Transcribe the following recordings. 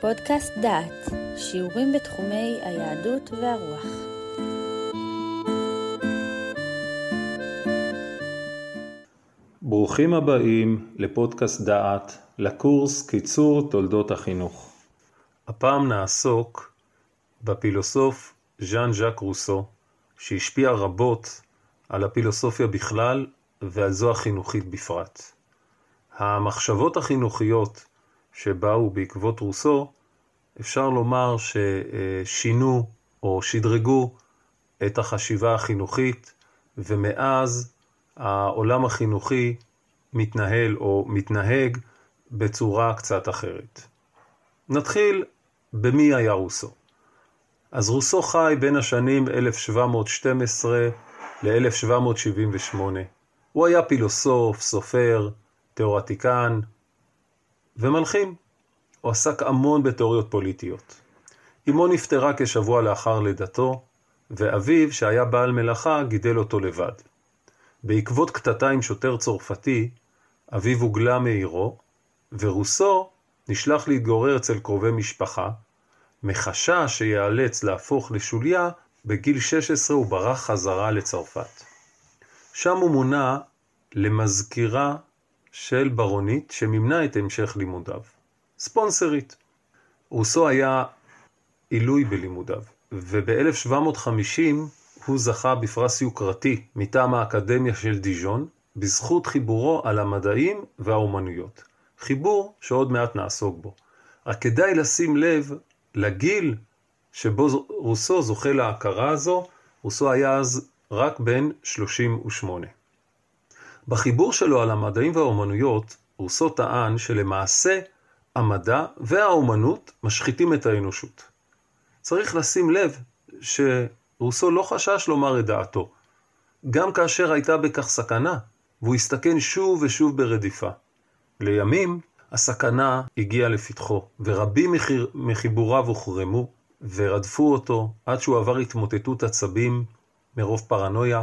פודקאסט דעת, שיעורים בתחומי היהדות והרוח. ברוכים הבאים לפודקאסט דעת, לקורס קיצור תולדות החינוך. הפעם נעסוק בפילוסוף ז'אן ז'אק רוסו, שהשפיע רבות על הפילוסופיה בכלל ועל זו החינוכית בפרט. המחשבות החינוכיות שבאו בעקבות רוסו, אפשר לומר ששינו או שדרגו את החשיבה החינוכית, ומאז העולם החינוכי מתנהל או מתנהג בצורה קצת אחרת. נתחיל במי היה רוסו. אז רוסו חי בין השנים 1712 ל-1778. הוא היה פילוסוף, סופר, תיאורטיקן ומלחין. הוא עסק המון בתיאוריות פוליטיות. אמו נפטרה כשבוע לאחר לידתו, ואביו, שהיה בעל מלאכה, גידל אותו לבד. בעקבות קטטה עם שוטר צרפתי, אביו הוגלה מעירו, ורוסו נשלח להתגורר אצל קרובי משפחה, מחשש שיאלץ להפוך לשוליה, בגיל 16 הוא ברח חזרה לצרפת. שם הוא מונה למזכירה של ברונית שמימנה את המשך לימודיו. ספונסרית. רוסו היה עילוי בלימודיו, וב-1750 הוא זכה בפרס יוקרתי מטעם האקדמיה של דיז'ון, בזכות חיבורו על המדעים והאומנויות. חיבור שעוד מעט נעסוק בו. רק כדאי לשים לב לגיל שבו רוסו זוכה להכרה הזו, רוסו היה אז רק בן 38. בחיבור שלו על המדעים והאומנויות, רוסו טען שלמעשה המדע והאומנות משחיתים את האנושות. צריך לשים לב שרוסו לא חשש לומר את דעתו, גם כאשר הייתה בכך סכנה, והוא הסתכן שוב ושוב ברדיפה. לימים הסכנה הגיעה לפתחו, ורבים מחיבוריו הוחרמו ורדפו אותו עד שהוא עבר התמוטטות עצבים מרוב פרנויה.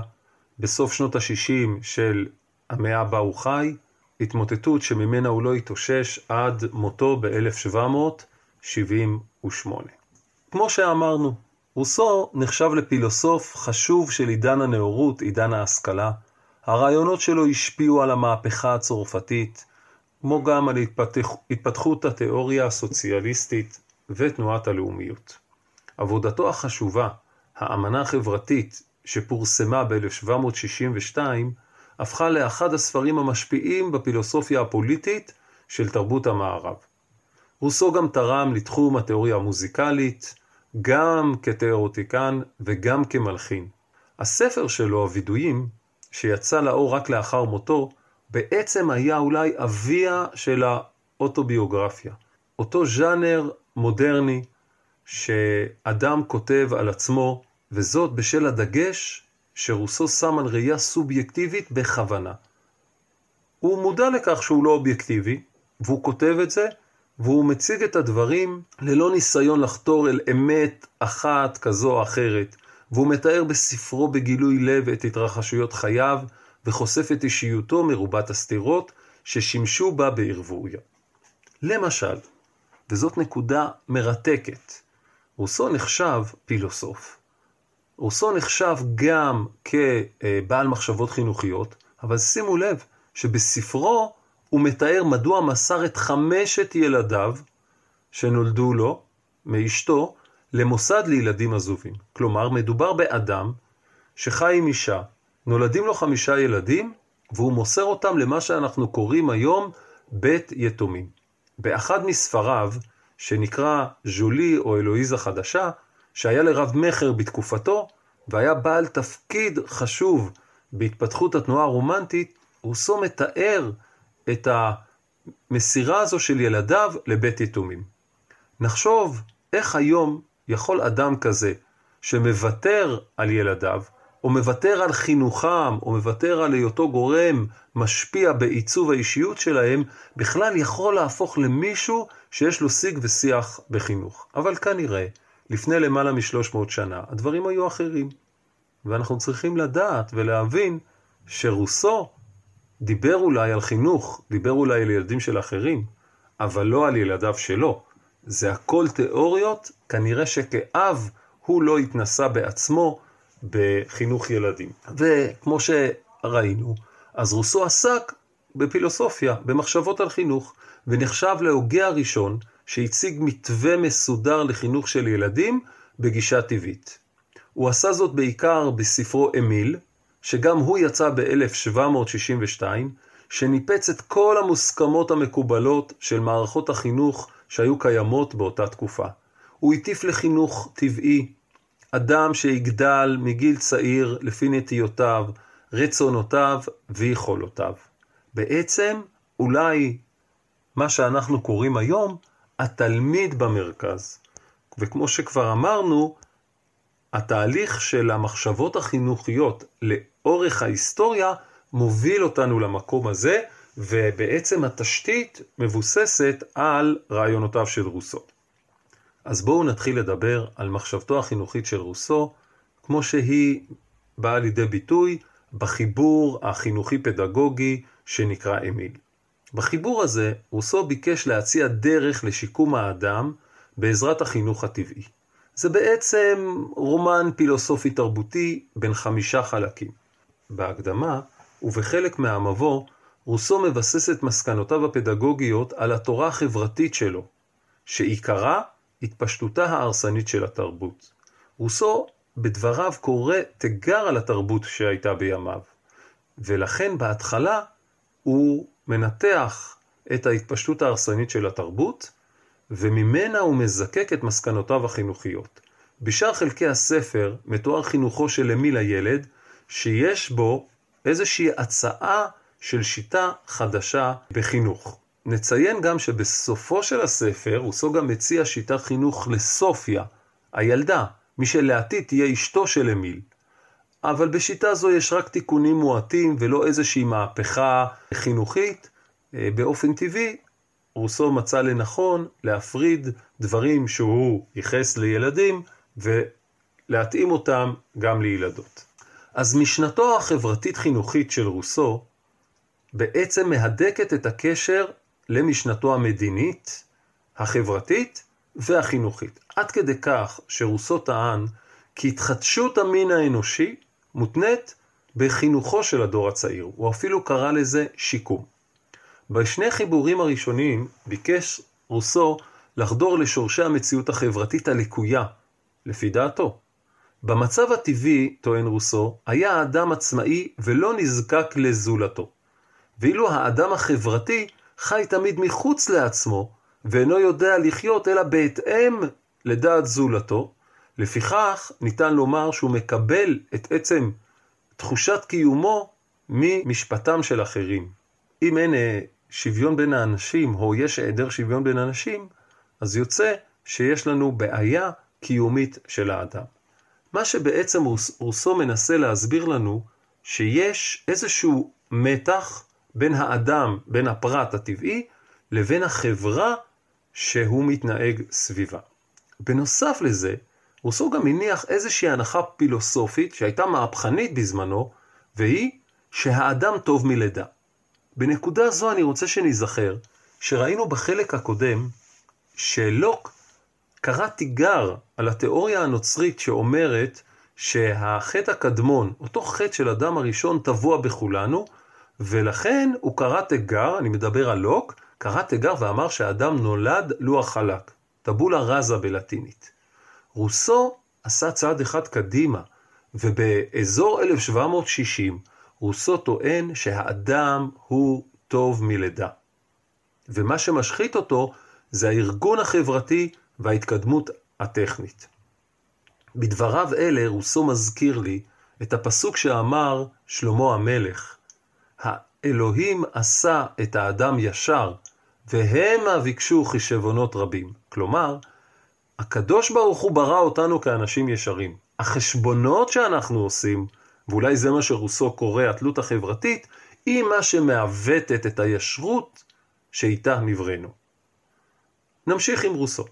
בסוף שנות ה-60 של המאה בה הוא חי, התמוטטות שממנה הוא לא התאושש עד מותו ב-1778. כמו שאמרנו, רוסו נחשב לפילוסוף חשוב של עידן הנאורות, עידן ההשכלה. הרעיונות שלו השפיעו על המהפכה הצרפתית, כמו גם על התפתח, התפתחות התיאוריה הסוציאליסטית ותנועת הלאומיות. עבודתו החשובה, האמנה החברתית, שפורסמה ב-1762, הפכה לאחד הספרים המשפיעים בפילוסופיה הפוליטית של תרבות המערב. רוסו גם תרם לתחום התיאוריה המוזיקלית, גם כתיאורטיקן וגם כמלחין. הספר שלו, הווידויים, שיצא לאור רק לאחר מותו, בעצם היה אולי אביה של האוטוביוגרפיה. אותו ז'אנר מודרני שאדם כותב על עצמו, וזאת בשל הדגש שרוסו שם על ראייה סובייקטיבית בכוונה. הוא מודע לכך שהוא לא אובייקטיבי, והוא כותב את זה, והוא מציג את הדברים ללא ניסיון לחתור אל אמת אחת כזו או אחרת, והוא מתאר בספרו בגילוי לב את התרחשויות חייו, וחושף את אישיותו מרובת הסתירות ששימשו בה בערבוביה. למשל, וזאת נקודה מרתקת, רוסו נחשב פילוסוף, רוסו נחשב גם כבעל מחשבות חינוכיות, אבל שימו לב שבספרו הוא מתאר מדוע מסר את חמשת ילדיו שנולדו לו מאשתו למוסד לילדים עזובים. כלומר, מדובר באדם שחי עם אישה, נולדים לו חמישה ילדים, והוא מוסר אותם למה שאנחנו קוראים היום בית יתומים. באחד מספריו, שנקרא ז'ולי או אלוהיזה חדשה, שהיה לרב מכר בתקופתו, והיה בעל תפקיד חשוב בהתפתחות התנועה הרומנטית, רוסו מתאר את המסירה הזו של ילדיו לבית יתומים. נחשוב איך היום יכול אדם כזה, שמוותר על ילדיו, או מוותר על חינוכם, או מוותר על היותו גורם משפיע בעיצוב האישיות שלהם, בכלל יכול להפוך למישהו שיש לו שיג ושיח בחינוך. אבל כנראה, לפני למעלה משלוש מאות שנה, הדברים היו אחרים. ואנחנו צריכים לדעת ולהבין שרוסו דיבר אולי על חינוך, דיבר אולי על ילדים של אחרים, אבל לא על ילדיו שלו. זה הכל תיאוריות, כנראה שכאב הוא לא התנסה בעצמו בחינוך ילדים. וכמו שראינו, אז רוסו עסק בפילוסופיה, במחשבות על חינוך, ונחשב להוגה הראשון שהציג מתווה מסודר לחינוך של ילדים בגישה טבעית. הוא עשה זאת בעיקר בספרו אמיל, שגם הוא יצא ב-1762, שניפץ את כל המוסכמות המקובלות של מערכות החינוך שהיו קיימות באותה תקופה. הוא הטיף לחינוך טבעי, אדם שיגדל מגיל צעיר לפי נטיותיו, רצונותיו ויכולותיו. בעצם, אולי מה שאנחנו קוראים היום, התלמיד במרכז. וכמו שכבר אמרנו, התהליך של המחשבות החינוכיות לאורך ההיסטוריה מוביל אותנו למקום הזה, ובעצם התשתית מבוססת על רעיונותיו של רוסו. אז בואו נתחיל לדבר על מחשבתו החינוכית של רוסו, כמו שהיא באה לידי ביטוי בחיבור החינוכי-פדגוגי שנקרא אמיל. בחיבור הזה, רוסו ביקש להציע דרך לשיקום האדם בעזרת החינוך הטבעי. זה בעצם רומן פילוסופי תרבותי בין חמישה חלקים. בהקדמה ובחלק מהמבוא, רוסו מבסס את מסקנותיו הפדגוגיות על התורה החברתית שלו, שעיקרה התפשטותה ההרסנית של התרבות. רוסו בדבריו קורא תיגר על התרבות שהייתה בימיו, ולכן בהתחלה הוא מנתח את ההתפשטות ההרסנית של התרבות, וממנה הוא מזקק את מסקנותיו החינוכיות. בשאר חלקי הספר מתואר חינוכו של אמיל הילד, שיש בו איזושהי הצעה של שיטה חדשה בחינוך. נציין גם שבסופו של הספר רוסו גם מציע שיטת חינוך לסופיה, הילדה, מי שלעתיד תהיה אשתו של אמיל. אבל בשיטה זו יש רק תיקונים מועטים ולא איזושהי מהפכה חינוכית. אה, באופן טבעי, רוסו מצא לנכון להפריד דברים שהוא ייחס לילדים ולהתאים אותם גם לילדות. אז משנתו החברתית-חינוכית של רוסו בעצם מהדקת את הקשר למשנתו המדינית, החברתית והחינוכית. עד כדי כך שרוסו טען כי התחדשות המין האנושי מותנית בחינוכו של הדור הצעיר. הוא אפילו קרא לזה שיקום. בשני חיבורים הראשונים ביקש רוסו לחדור לשורשי המציאות החברתית הלקויה, לפי דעתו. במצב הטבעי, טוען רוסו, היה האדם עצמאי ולא נזקק לזולתו. ואילו האדם החברתי חי תמיד מחוץ לעצמו, ואינו יודע לחיות אלא בהתאם לדעת זולתו, לפיכך ניתן לומר שהוא מקבל את עצם תחושת קיומו ממשפטם של אחרים. אם אין אה, שוויון בין האנשים, או יש היעדר שוויון בין אנשים, אז יוצא שיש לנו בעיה קיומית של האדם. מה שבעצם רוסו מנסה להסביר לנו, שיש איזשהו מתח בין האדם, בין הפרט הטבעי, לבין החברה שהוא מתנהג סביבה. בנוסף לזה, רוסו גם הניח איזושהי הנחה פילוסופית שהייתה מהפכנית בזמנו, והיא שהאדם טוב מלידה. בנקודה זו אני רוצה שניזכר שראינו בחלק הקודם שלוק קרא תיגר על התיאוריה הנוצרית שאומרת שהחטא הקדמון, אותו חטא של אדם הראשון טבוע בכולנו, ולכן הוא קרא תיגר, אני מדבר על לוק, קרא תיגר ואמר שהאדם נולד לוח חלק, טבולה רזה בלטינית. רוסו עשה צעד אחד קדימה, ובאזור 1760 רוסו טוען שהאדם הוא טוב מלידה. ומה שמשחית אותו זה הארגון החברתי וההתקדמות הטכנית. בדבריו אלה רוסו מזכיר לי את הפסוק שאמר שלמה המלך, האלוהים עשה את האדם ישר, והמה ביקשו חשבונות רבים. כלומר, הקדוש ברוך הוא ברא אותנו כאנשים ישרים. החשבונות שאנחנו עושים, ואולי זה מה שרוסו קורא התלות החברתית, היא מה שמעוותת את הישרות שאיתה נבראנו. נמשיך עם רוסו.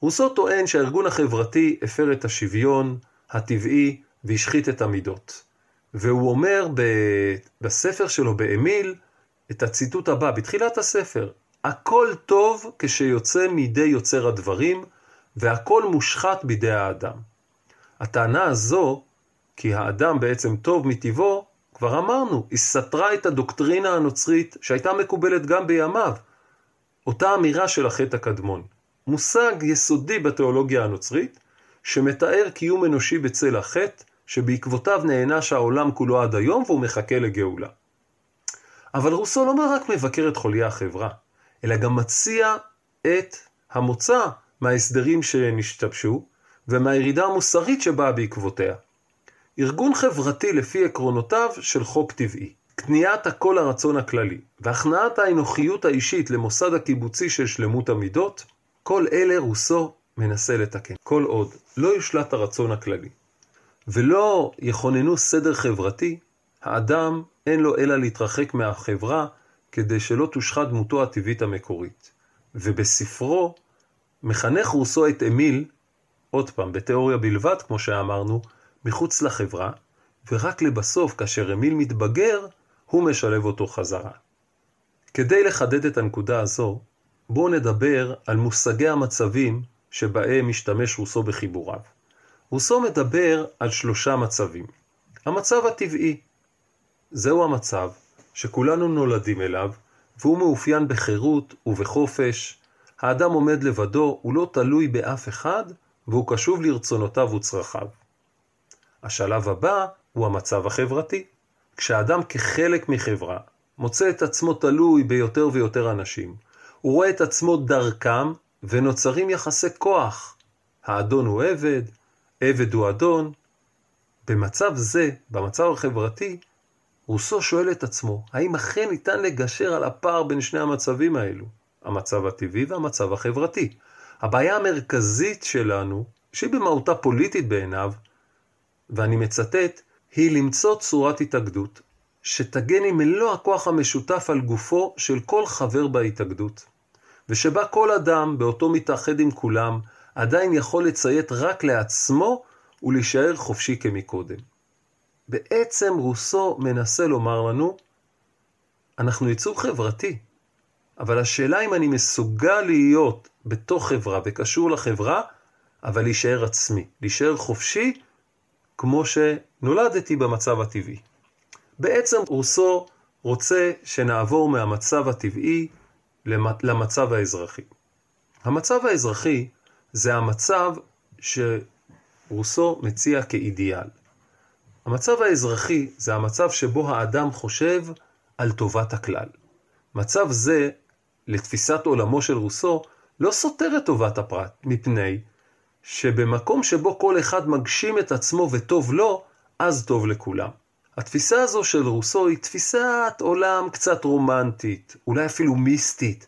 רוסו טוען שהארגון החברתי הפר את השוויון הטבעי והשחית את המידות. והוא אומר בספר שלו, באמיל, את הציטוט הבא, בתחילת הספר, הכל טוב כשיוצא מידי יוצר הדברים, והכל מושחת בידי האדם. הטענה הזו, כי האדם בעצם טוב מטבעו, כבר אמרנו, היא סתרה את הדוקטרינה הנוצרית שהייתה מקובלת גם בימיו. אותה אמירה של החטא הקדמון. מושג יסודי בתיאולוגיה הנוצרית, שמתאר קיום אנושי בצל החטא, שבעקבותיו נענש העולם כולו עד היום והוא מחכה לגאולה. אבל רוסו לא רק מבקר את חוליי החברה, אלא גם מציע את המוצא מההסדרים שנשתבשו ומהירידה המוסרית שבאה בעקבותיה. ארגון חברתי לפי עקרונותיו של חוק טבעי, קניית הכל הרצון הכללי והכנעת האנוכיות האישית למוסד הקיבוצי של שלמות המידות, כל אלה רוסו מנסה לתקן. כל עוד לא יושלט הרצון הכללי ולא יכוננו סדר חברתי, האדם אין לו אלא להתרחק מהחברה כדי שלא תושחת דמותו הטבעית המקורית. ובספרו מחנך רוסו את אמיל, עוד פעם, בתיאוריה בלבד, כמו שאמרנו, מחוץ לחברה, ורק לבסוף, כאשר אמיל מתבגר, הוא משלב אותו חזרה. כדי לחדד את הנקודה הזו, בואו נדבר על מושגי המצבים שבהם משתמש רוסו בחיבוריו. רוסו מדבר על שלושה מצבים. המצב הטבעי, זהו המצב שכולנו נולדים אליו, והוא מאופיין בחירות ובחופש. האדם עומד לבדו, הוא לא תלוי באף אחד, והוא קשוב לרצונותיו וצרכיו. השלב הבא הוא המצב החברתי. כשאדם כחלק מחברה מוצא את עצמו תלוי ביותר ויותר אנשים, הוא רואה את עצמו דרכם ונוצרים יחסי כוח. האדון הוא עבד, עבד הוא אדון. במצב זה, במצב החברתי, רוסו שואל את עצמו, האם אכן ניתן לגשר על הפער בין שני המצבים האלו, המצב הטבעי והמצב החברתי? הבעיה המרכזית שלנו, שהיא במהותה פוליטית בעיניו, ואני מצטט, היא למצוא צורת התאגדות שתגן עם מלוא הכוח המשותף על גופו של כל חבר בהתאגדות, ושבה כל אדם, באותו מתאחד עם כולם, עדיין יכול לציית רק לעצמו ולהישאר חופשי כמקודם. בעצם רוסו מנסה לומר לנו, אנחנו יצור חברתי, אבל השאלה אם אני מסוגל להיות בתוך חברה וקשור לחברה, אבל להישאר עצמי, להישאר חופשי, כמו שנולדתי במצב הטבעי. בעצם רוסו רוצה שנעבור מהמצב הטבעי למצב האזרחי. המצב האזרחי זה המצב שרוסו מציע כאידיאל. המצב האזרחי זה המצב שבו האדם חושב על טובת הכלל. מצב זה, לתפיסת עולמו של רוסו, לא סותר את טובת הפרט, מפני שבמקום שבו כל אחד מגשים את עצמו וטוב לו, אז טוב לכולם. התפיסה הזו של רוסו היא תפיסת עולם קצת רומנטית, אולי אפילו מיסטית,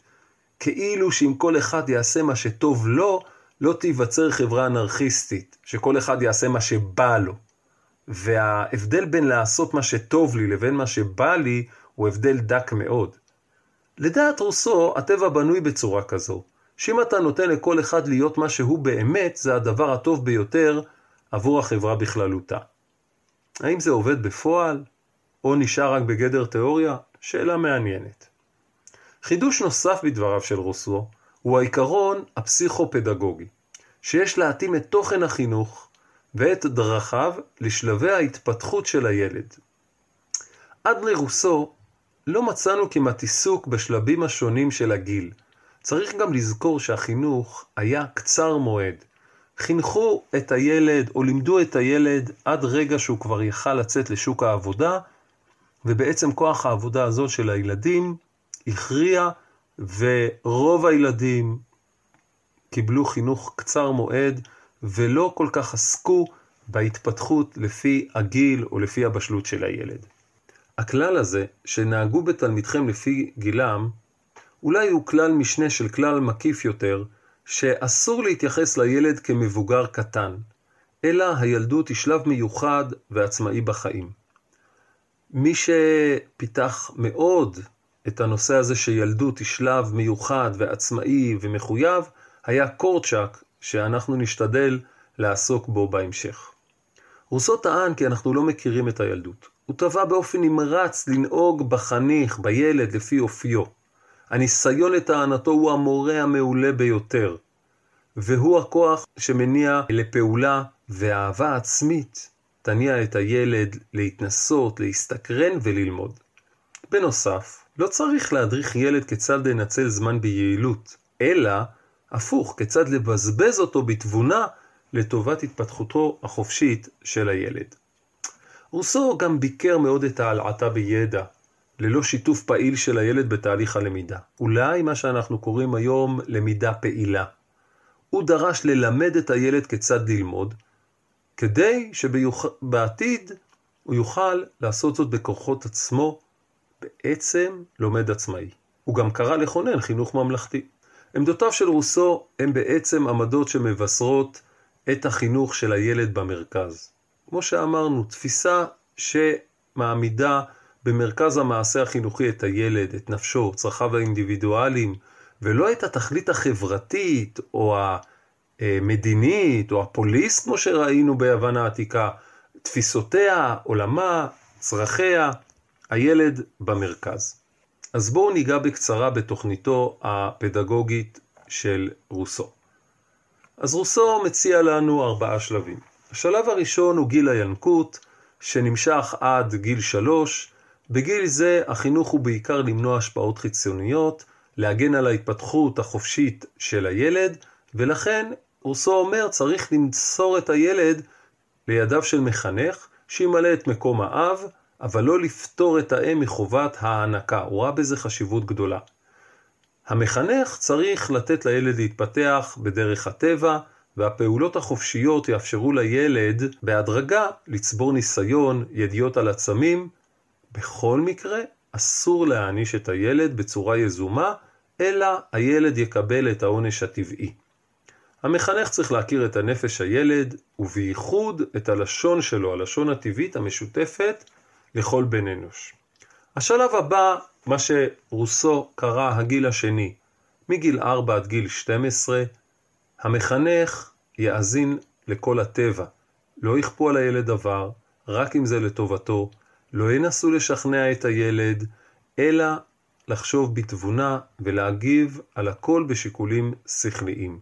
כאילו שאם כל אחד יעשה מה שטוב לו, לא תיווצר חברה אנרכיסטית, שכל אחד יעשה מה שבא לו. וההבדל בין לעשות מה שטוב לי לבין מה שבא לי הוא הבדל דק מאוד. לדעת רוסו, הטבע בנוי בצורה כזו, שאם אתה נותן לכל אחד להיות מה שהוא באמת, זה הדבר הטוב ביותר עבור החברה בכללותה. האם זה עובד בפועל, או נשאר רק בגדר תיאוריה? שאלה מעניינת. חידוש נוסף בדבריו של רוסו הוא העיקרון הפסיכופדגוגי, שיש להתאים את תוכן החינוך ואת דרכיו לשלבי ההתפתחות של הילד. עד לרוסו לא מצאנו כמעט עיסוק בשלבים השונים של הגיל. צריך גם לזכור שהחינוך היה קצר מועד. חינכו את הילד או לימדו את הילד עד רגע שהוא כבר יכל לצאת לשוק העבודה, ובעצם כוח העבודה הזאת של הילדים הכריע, ורוב הילדים קיבלו חינוך קצר מועד ולא כל כך עסקו בהתפתחות לפי הגיל או לפי הבשלות של הילד. הכלל הזה, שנהגו בתלמידכם לפי גילם, אולי הוא כלל משנה של כלל מקיף יותר, שאסור להתייחס לילד כמבוגר קטן, אלא הילדות היא שלב מיוחד ועצמאי בחיים. מי שפיתח מאוד את הנושא הזה שילדות היא שלב מיוחד ועצמאי ומחויב, היה קורצ'אק, שאנחנו נשתדל לעסוק בו בהמשך. רוסו טען כי אנחנו לא מכירים את הילדות. הוא טבע באופן נמרץ לנהוג בחניך, בילד, לפי אופיו. הניסיון לטענתו הוא המורה המעולה ביותר, והוא הכוח שמניע לפעולה ואהבה עצמית תניע את הילד להתנסות, להסתקרן וללמוד. בנוסף, לא צריך להדריך ילד כיצד לנצל זמן ביעילות, אלא הפוך, כיצד לבזבז אותו בתבונה לטובת התפתחותו החופשית של הילד. רוסו גם ביקר מאוד את ההלעטה בידע, ללא שיתוף פעיל של הילד בתהליך הלמידה. אולי מה שאנחנו קוראים היום למידה פעילה. הוא דרש ללמד את הילד כיצד ללמוד, כדי שבעתיד הוא יוכל לעשות זאת בכוחות עצמו, בעצם לומד עצמאי. הוא גם קרא לכונן חינוך ממלכתי. עמדותיו של רוסו הן בעצם עמדות שמבשרות את החינוך של הילד במרכז. כמו שאמרנו, תפיסה שמעמידה במרכז המעשה החינוכי את הילד, את נפשו, צרכיו האינדיבידואליים, ולא את התכלית החברתית או המדינית או הפוליס, כמו שראינו ביוון העתיקה, תפיסותיה, עולמה, צרכיה, הילד במרכז. אז בואו ניגע בקצרה בתוכניתו הפדגוגית של רוסו. אז רוסו מציע לנו ארבעה שלבים. השלב הראשון הוא גיל הינקות, שנמשך עד גיל שלוש. בגיל זה החינוך הוא בעיקר למנוע השפעות חיצוניות, להגן על ההתפתחות החופשית של הילד, ולכן רוסו אומר צריך למסור את הילד לידיו של מחנך, שימלא את מקום האב, אבל לא לפטור את האם מחובת ההענקה, הוא ראה בזה חשיבות גדולה. המחנך צריך לתת לילד להתפתח בדרך הטבע, והפעולות החופשיות יאפשרו לילד בהדרגה לצבור ניסיון, ידיעות על עצמים. בכל מקרה, אסור להעניש את הילד בצורה יזומה, אלא הילד יקבל את העונש הטבעי. המחנך צריך להכיר את הנפש הילד, ובייחוד את הלשון שלו, הלשון הטבעית המשותפת לכל בן אנוש. השלב הבא, מה שרוסו קרא הגיל השני, מגיל 4 עד גיל 12, המחנך יאזין לכל הטבע, לא יכפו על הילד דבר, רק אם זה לטובתו, לא ינסו לשכנע את הילד, אלא לחשוב בתבונה ולהגיב על הכל בשיקולים שכליים.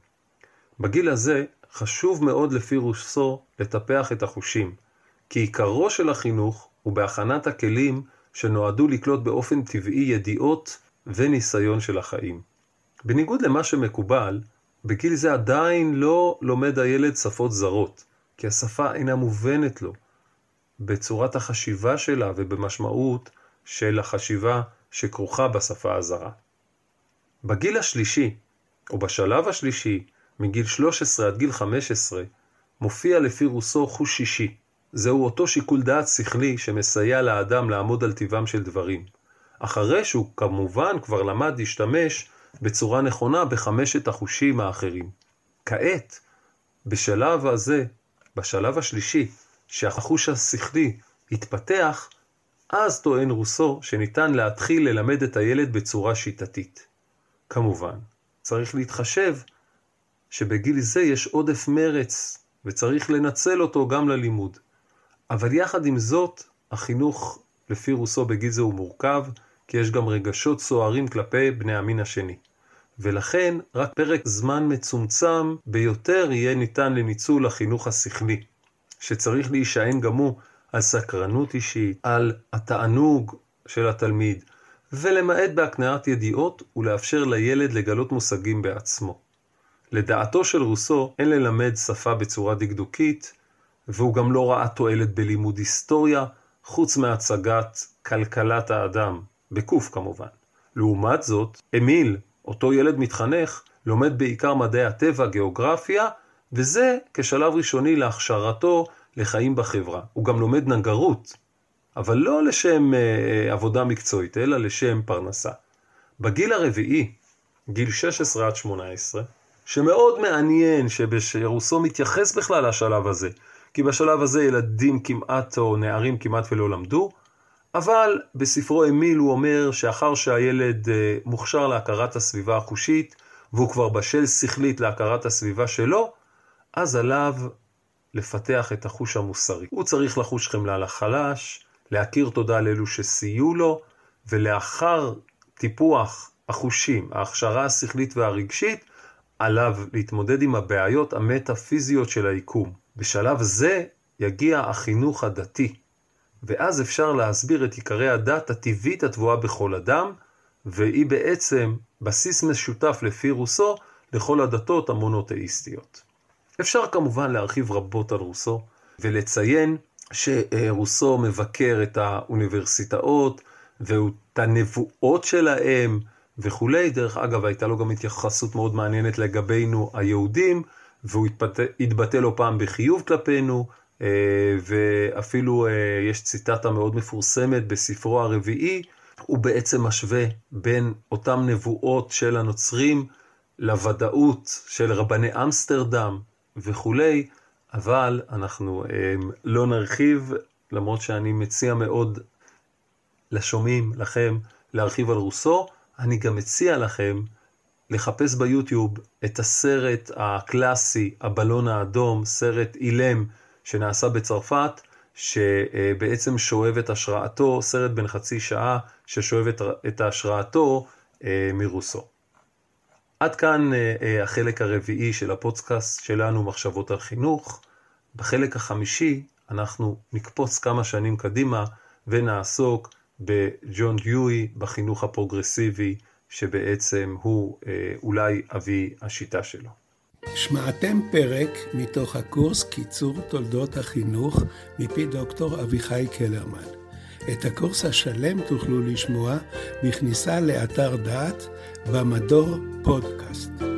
בגיל הזה חשוב מאוד לפי רוסו לטפח את החושים, כי עיקרו של החינוך הוא בהכנת הכלים שנועדו לקלוט באופן טבעי ידיעות וניסיון של החיים. בניגוד למה שמקובל, בגיל זה עדיין לא לומד הילד שפות זרות, כי השפה אינה מובנת לו בצורת החשיבה שלה ובמשמעות של החשיבה שכרוכה בשפה הזרה. בגיל השלישי, או בשלב השלישי, מגיל 13 עד גיל 15, מופיע לפי רוסו חוש שישי. זהו אותו שיקול דעת שכלי שמסייע לאדם לעמוד על טיבם של דברים. אחרי שהוא כמובן כבר למד להשתמש בצורה נכונה בחמשת החושים האחרים. כעת, בשלב הזה, בשלב השלישי, שהחוש השכלי התפתח, אז טוען רוסו שניתן להתחיל ללמד את הילד בצורה שיטתית. כמובן, צריך להתחשב שבגיל זה יש עודף מרץ, וצריך לנצל אותו גם ללימוד. אבל יחד עם זאת, החינוך לפי רוסו בגיל זה הוא מורכב, כי יש גם רגשות סוערים כלפי בני המין השני. ולכן רק פרק זמן מצומצם ביותר יהיה ניתן לניצול החינוך השכלי, שצריך להישען גם הוא על סקרנות אישית, על התענוג של התלמיד, ולמעט בהקניית ידיעות ולאפשר לילד לגלות מושגים בעצמו. לדעתו של רוסו אין ללמד שפה בצורה דקדוקית, והוא גם לא ראה תועלת בלימוד היסטוריה, חוץ מהצגת כלכלת האדם, בקוף כמובן. לעומת זאת, אמיל, אותו ילד מתחנך, לומד בעיקר מדעי הטבע, גיאוגרפיה, וזה כשלב ראשוני להכשרתו לחיים בחברה. הוא גם לומד נגרות, אבל לא לשם אה, עבודה מקצועית, אלא לשם פרנסה. בגיל הרביעי, גיל 16 עד 18, שמאוד מעניין שרוסו מתייחס בכלל לשלב הזה, כי בשלב הזה ילדים כמעט, או נערים כמעט ולא למדו, אבל בספרו אמיל הוא אומר שאחר שהילד אה, מוכשר להכרת הסביבה החושית, והוא כבר בשל שכלית להכרת הסביבה שלו, אז עליו לפתח את החוש המוסרי. הוא צריך לחוש חמלה לחלש, להכיר תודה לאלו שסייעו לו, ולאחר טיפוח החושים, ההכשרה השכלית והרגשית, עליו להתמודד עם הבעיות המטאפיזיות של היקום. בשלב זה יגיע החינוך הדתי, ואז אפשר להסביר את עיקרי הדת הטבעית התבואה בכל אדם, והיא בעצם בסיס משותף לפי רוסו לכל הדתות המונותאיסטיות. אפשר כמובן להרחיב רבות על רוסו ולציין שרוסו מבקר את האוניברסיטאות ואת הנבואות שלהם וכולי. דרך אגב, הייתה לו גם התייחסות מאוד מעניינת לגבינו היהודים, והוא התבטא, התבטא לא פעם בחיוב כלפינו, אה, ואפילו אה, יש ציטטה מאוד מפורסמת בספרו הרביעי, הוא בעצם משווה בין אותם נבואות של הנוצרים לוודאות של רבני אמסטרדם וכולי, אבל אנחנו אה, לא נרחיב, למרות שאני מציע מאוד לשומעים, לכם, להרחיב על רוסו, אני גם מציע לכם לחפש ביוטיוב את הסרט הקלאסי, הבלון האדום, סרט אילם שנעשה בצרפת, שבעצם שואב את השראתו, סרט בן חצי שעה ששואב את השראתו אה, מרוסו. עד כאן אה, אה, החלק הרביעי של הפודקאסט שלנו, מחשבות על חינוך. בחלק החמישי אנחנו נקפוץ כמה שנים קדימה ונעסוק בג'ון דיואי, בחינוך הפרוגרסיבי, שבעצם הוא אולי אבי השיטה שלו. שמעתם פרק מתוך הקורס קיצור תולדות החינוך מפי דוקטור אביחי קלרמן. את הקורס השלם תוכלו לשמוע בכניסה לאתר דעת במדור פודקאסט.